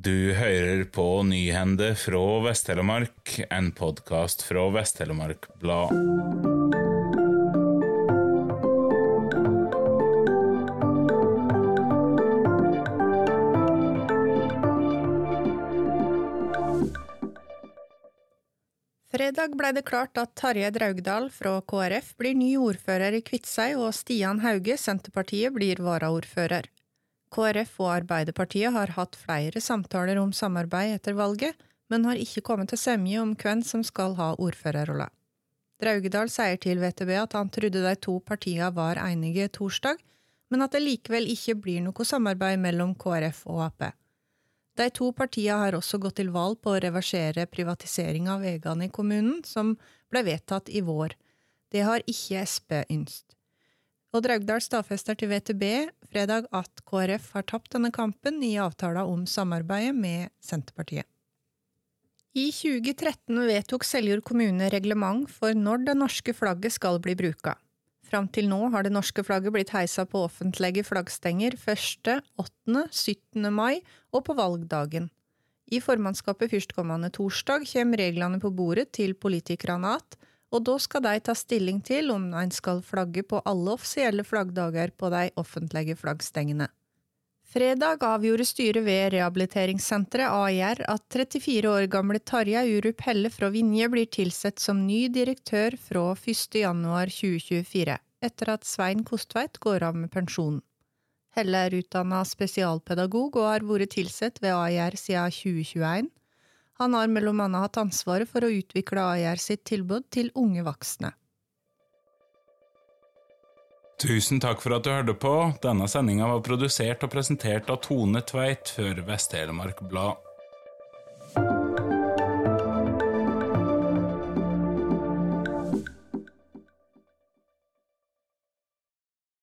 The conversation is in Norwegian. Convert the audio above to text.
Du hører på Nyhende fra Vest-Telemark, en podkast fra Vest-Telemark Blad. Fredag ble det klart at Tarjei Draugdal fra KrF blir ny ordfører i Kviteseid, og Stian Hauge, Senterpartiet, blir varaordfører. KrF og Arbeiderpartiet har hatt flere samtaler om samarbeid etter valget, men har ikke kommet til semje om hvem som skal ha ordførerrolla. Draugedal sier til VTB at han trodde de to partiene var enige torsdag, men at det likevel ikke blir noe samarbeid mellom KrF og Ap. De to partiene har også gått til valg på å reversere privatisering av veiene i kommunen, som ble vedtatt i vår. Det har ikke Sp ynst. Og Draugdal stadfester til VTB fredag at KrF har tapt denne kampen i avtala om samarbeidet med Senterpartiet. I 2013 vedtok Seljord kommune reglement for når det norske flagget skal bli bruka. Fram til nå har det norske flagget blitt heisa på offentlige flaggstenger 1., 8., 17. mai og på valgdagen. I formannskapet førstkommende torsdag kommer reglene på bordet til politikerne igjen, og da skal de ta stilling til om en skal flagge på alle offisielle flaggdager på de offentlige flaggstengene. Fredag avgjorde styret ved rehabiliteringssenteret AIR at 34 år gamle Tarjei Urup Helle fra Vinje blir tilsatt som ny direktør fra 1. januar 2024, etter at Svein Kostveit går av med pensjon. Helle er utdanna spesialpedagog og har vært tilsatt ved AIR siden 2021. Han har mellom annet hatt ansvaret for å utvikle AIR sitt tilbud til unge voksne. Tusen takk for at du hørte på. Denne sendinga var produsert og presentert av Tone Tveit for Vest-Telemark Blad.